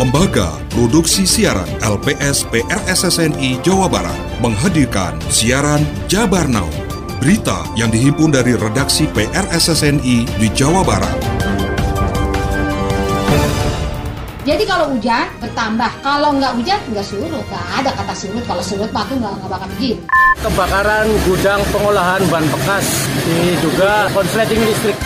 Lembaga Produksi Siaran LPS PRSSNI Jawa Barat menghadirkan siaran Jabar Now. Berita yang dihimpun dari redaksi PRSSNI di Jawa Barat. Jadi kalau hujan bertambah, kalau nggak hujan nggak surut. Nggak ada kata surut. Kalau surut mah tuh nggak nggak bakal begini. Kebakaran gudang pengolahan bahan bekas, ini juga konsleting listrik.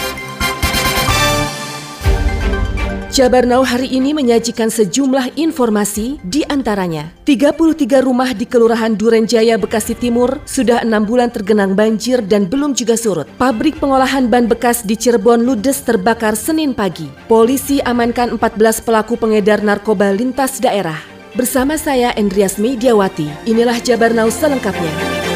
Jabar Now hari ini menyajikan sejumlah informasi di antaranya 33 rumah di Kelurahan Durenjaya, Bekasi Timur sudah enam bulan tergenang banjir dan belum juga surut. Pabrik pengolahan ban bekas di Cirebon ludes terbakar Senin pagi. Polisi amankan 14 pelaku pengedar narkoba lintas daerah. Bersama saya Endrias Mediawati, inilah Jabar Now selengkapnya.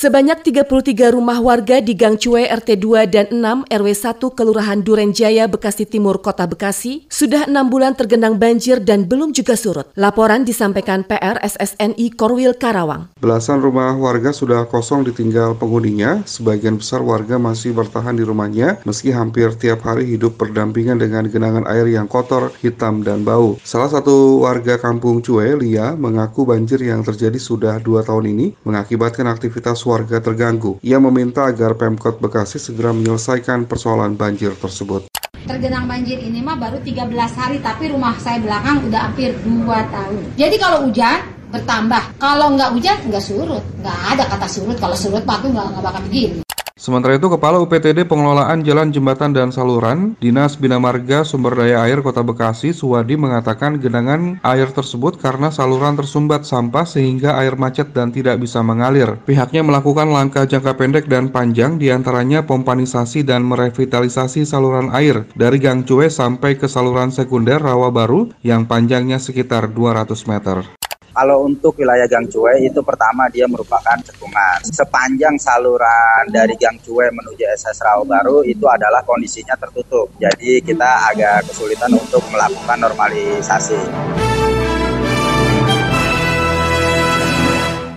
Sebanyak 33 rumah warga di Gang Cue RT 2 dan 6 RW 1 Kelurahan Durenjaya, Bekasi Timur, Kota Bekasi sudah enam bulan tergenang banjir dan belum juga surut. Laporan disampaikan PR SSNI Korwil Karawang. Belasan rumah warga sudah kosong ditinggal penghuninya. Sebagian besar warga masih bertahan di rumahnya meski hampir tiap hari hidup berdampingan dengan genangan air yang kotor, hitam, dan bau. Salah satu warga kampung Cue, Lia, mengaku banjir yang terjadi sudah dua tahun ini mengakibatkan aktivitas warga terganggu. Ia meminta agar Pemkot Bekasi segera menyelesaikan persoalan banjir tersebut. Tergenang banjir ini mah baru 13 hari, tapi rumah saya belakang udah hampir 2 tahun. Jadi kalau hujan, bertambah. Kalau nggak hujan, nggak surut. Nggak ada kata surut. Kalau surut mah tuh nggak, nggak bakal begini. Sementara itu, Kepala UPTD Pengelolaan Jalan Jembatan dan Saluran, Dinas Bina Marga Sumber Daya Air Kota Bekasi, Suwadi mengatakan genangan air tersebut karena saluran tersumbat sampah sehingga air macet dan tidak bisa mengalir. Pihaknya melakukan langkah jangka pendek dan panjang di antaranya pompanisasi dan merevitalisasi saluran air dari Gang Cue sampai ke saluran sekunder Rawa Baru yang panjangnya sekitar 200 meter. Kalau untuk wilayah Gang Cue itu pertama dia merupakan cekungan. Sepanjang saluran dari Gang Cue menuju SS Rawa Baru itu adalah kondisinya tertutup. Jadi kita agak kesulitan untuk melakukan normalisasi.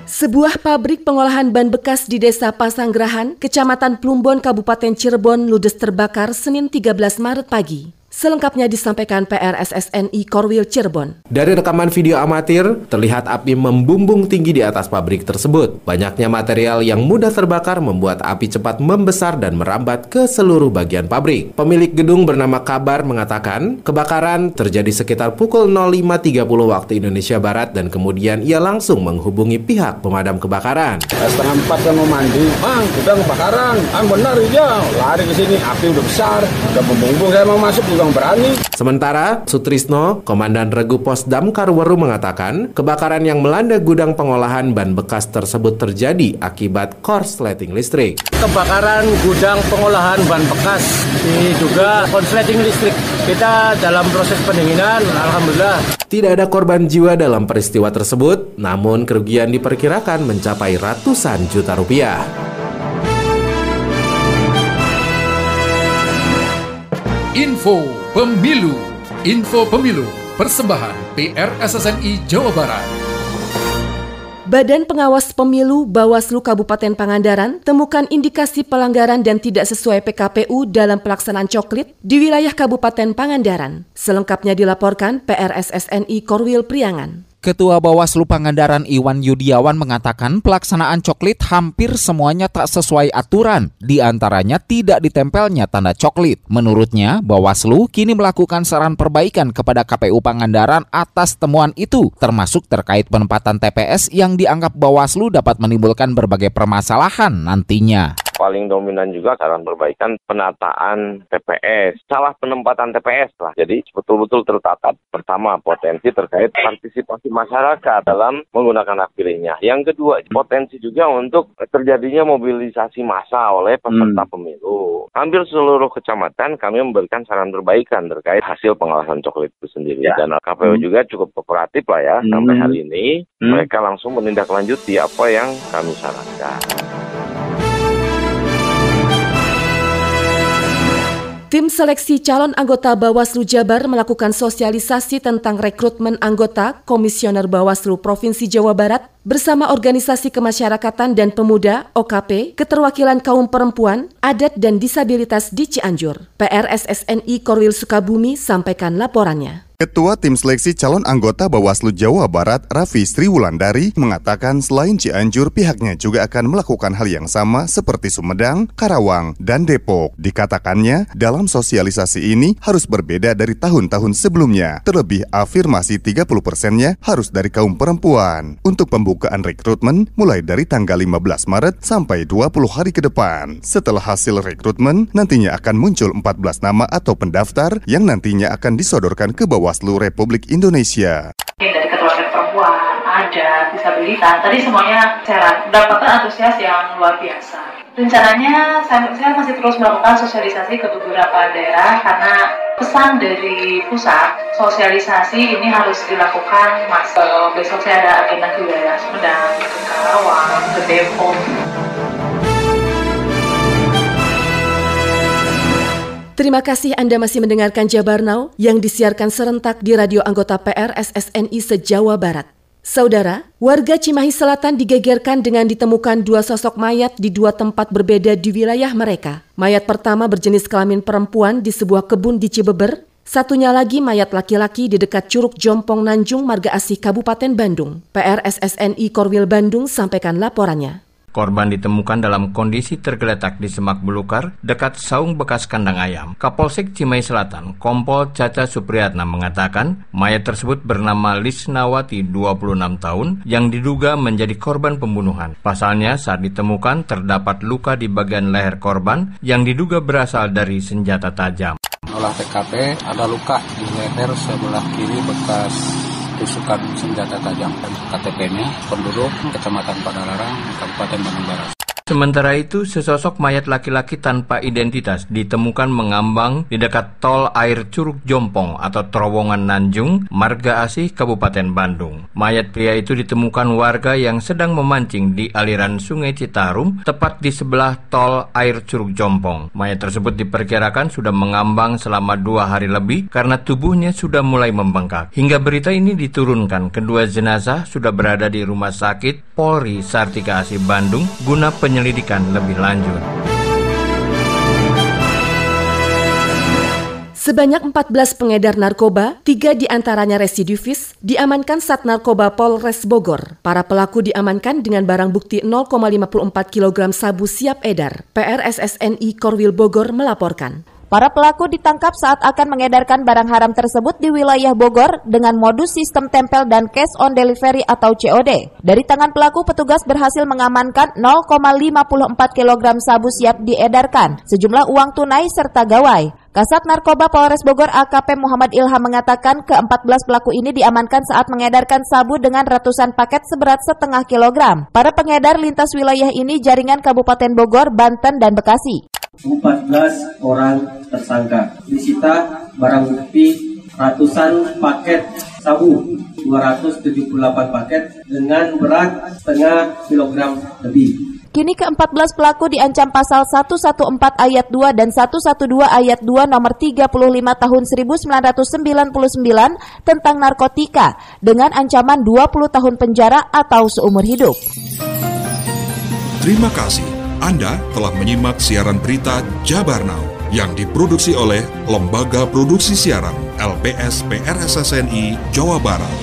Sebuah pabrik pengolahan ban bekas di Desa Pasanggerahan, Kecamatan Plumbon, Kabupaten Cirebon ludes terbakar Senin 13 Maret pagi. Selengkapnya disampaikan PRSSNI Korwil Cirebon. Dari rekaman video amatir, terlihat api membumbung tinggi di atas pabrik tersebut. Banyaknya material yang mudah terbakar membuat api cepat membesar dan merambat ke seluruh bagian pabrik. Pemilik gedung bernama Kabar mengatakan, kebakaran terjadi sekitar pukul 05.30 waktu Indonesia Barat dan kemudian ia langsung menghubungi pihak pemadam kebakaran. Setengah empat kan mau mandi, bang, udah kebakaran, kan benar ya, lari ke sini, api udah besar, udah membumbung, saya mau masuk juga berani. Sementara Sutrisno, Komandan Regu Pos Damkar Weru mengatakan, kebakaran yang melanda gudang pengolahan ban bekas tersebut terjadi akibat korsleting listrik. Kebakaran gudang pengolahan ban bekas, ini juga korsleting listrik. Kita dalam proses pendinginan, Alhamdulillah. Tidak ada korban jiwa dalam peristiwa tersebut, namun kerugian diperkirakan mencapai ratusan juta rupiah. Info Pemilu Info Pemilu Persembahan PRSSNI Jawa Barat Badan Pengawas Pemilu Bawaslu Kabupaten Pangandaran temukan indikasi pelanggaran dan tidak sesuai PKPU dalam pelaksanaan coklit di wilayah Kabupaten Pangandaran. Selengkapnya dilaporkan PRSSNI Korwil Priangan. Ketua Bawaslu Pangandaran Iwan Yudiawan mengatakan pelaksanaan coklit hampir semuanya tak sesuai aturan, di antaranya tidak ditempelnya tanda coklit. Menurutnya, Bawaslu kini melakukan saran perbaikan kepada KPU Pangandaran atas temuan itu, termasuk terkait penempatan TPS yang dianggap Bawaslu dapat menimbulkan berbagai permasalahan nantinya paling dominan juga saran perbaikan penataan TPS. Salah penempatan TPS lah. Jadi betul-betul tertata pertama potensi terkait partisipasi masyarakat dalam menggunakan hak pilihnya. Yang kedua potensi juga untuk terjadinya mobilisasi massa oleh peserta hmm. pemilu. Hampir seluruh kecamatan kami memberikan saran perbaikan terkait hasil pengawasan coklat itu sendiri. Ya. Dan KPU hmm. juga cukup kooperatif lah ya hmm. sampai hari ini. Hmm. Mereka langsung menindaklanjuti apa yang kami sarankan. Tim seleksi calon anggota Bawaslu Jabar melakukan sosialisasi tentang rekrutmen anggota Komisioner Bawaslu Provinsi Jawa Barat bersama Organisasi Kemasyarakatan dan Pemuda OKP, Keterwakilan Kaum Perempuan, Adat dan Disabilitas di Cianjur. PRSSNI Korwil Sukabumi sampaikan laporannya. Ketua Tim Seleksi Calon Anggota Bawaslu Jawa Barat, Raffi Sri Wulandari, mengatakan selain Cianjur, pihaknya juga akan melakukan hal yang sama seperti Sumedang, Karawang, dan Depok. Dikatakannya, dalam sosialisasi ini harus berbeda dari tahun-tahun sebelumnya. Terlebih afirmasi 30 persennya harus dari kaum perempuan. Untuk pembukaan rekrutmen mulai dari tanggal 15 Maret sampai 20 hari ke depan. Setelah hasil rekrutmen, nantinya akan muncul 14 nama atau pendaftar yang nantinya akan disodorkan ke bawah Bawaslu Republik Indonesia. Dari ketua perempuan, ada disabilitas, tadi semuanya saya dapatkan antusias yang luar biasa. Rencananya saya, saya masih terus melakukan sosialisasi ke beberapa daerah karena pesan dari pusat sosialisasi ini harus dilakukan mas besok saya ada agenda ke wilayah Sumedang, ke Karawang, ke Depok. Terima kasih Anda masih mendengarkan Jabar Now yang disiarkan serentak di radio anggota PR SSNI se-Jawa Barat. Saudara, warga Cimahi Selatan digegerkan dengan ditemukan dua sosok mayat di dua tempat berbeda di wilayah mereka. Mayat pertama berjenis kelamin perempuan di sebuah kebun di Cibeber, satunya lagi mayat laki-laki di dekat Curug Jompong Nanjung Marga Asih Kabupaten Bandung. PR SSNI Korwil Bandung sampaikan laporannya. Korban ditemukan dalam kondisi tergeletak di semak belukar dekat saung bekas kandang ayam. Kapolsek Cimahi Selatan, Kompol Caca Supriyatna mengatakan mayat tersebut bernama Lisnawati 26 tahun yang diduga menjadi korban pembunuhan. Pasalnya saat ditemukan terdapat luka di bagian leher korban yang diduga berasal dari senjata tajam. Olah TKP ada luka di leher sebelah kiri bekas tusukan senjata tajam. KTP-nya penduduk Kecamatan Padalarang, Kabupaten Bandung Barat. Sementara itu, sesosok mayat laki-laki tanpa identitas ditemukan mengambang di dekat tol air Curug Jompong atau Terowongan Nanjung, Marga Asih, Kabupaten Bandung. Mayat pria itu ditemukan warga yang sedang memancing di aliran Sungai Citarum, tepat di sebelah tol air Curug Jompong. Mayat tersebut diperkirakan sudah mengambang selama dua hari lebih karena tubuhnya sudah mulai membengkak. Hingga berita ini diturunkan, kedua jenazah sudah berada di rumah sakit Polri Sartika Asih Bandung guna penyelidikan penyelidikan lebih lanjut. Sebanyak 14 pengedar narkoba, tiga di antaranya residivis, diamankan Sat Narkoba Polres Bogor. Para pelaku diamankan dengan barang bukti 0,54 kg sabu siap edar. PRSSNI Korwil Bogor melaporkan. Para pelaku ditangkap saat akan mengedarkan barang haram tersebut di wilayah Bogor dengan modus sistem tempel dan cash on delivery atau COD. Dari tangan pelaku, petugas berhasil mengamankan 0,54 kg sabu siap diedarkan, sejumlah uang tunai serta gawai. Kasat Narkoba Polres Bogor AKP Muhammad Ilham mengatakan ke-14 pelaku ini diamankan saat mengedarkan sabu dengan ratusan paket seberat setengah kilogram. Para pengedar lintas wilayah ini jaringan Kabupaten Bogor, Banten, dan Bekasi. 14 orang tersangka. Disita barang bukti ratusan paket sabu 278 paket dengan berat setengah kilogram lebih. Kini ke-14 pelaku diancam pasal 114 ayat 2 dan 112 ayat 2 nomor 35 tahun 1999 tentang narkotika dengan ancaman 20 tahun penjara atau seumur hidup. Terima kasih. Anda telah menyimak siaran berita Jabar Now yang diproduksi oleh Lembaga Produksi Siaran LPS PRSSNI Jawa Barat.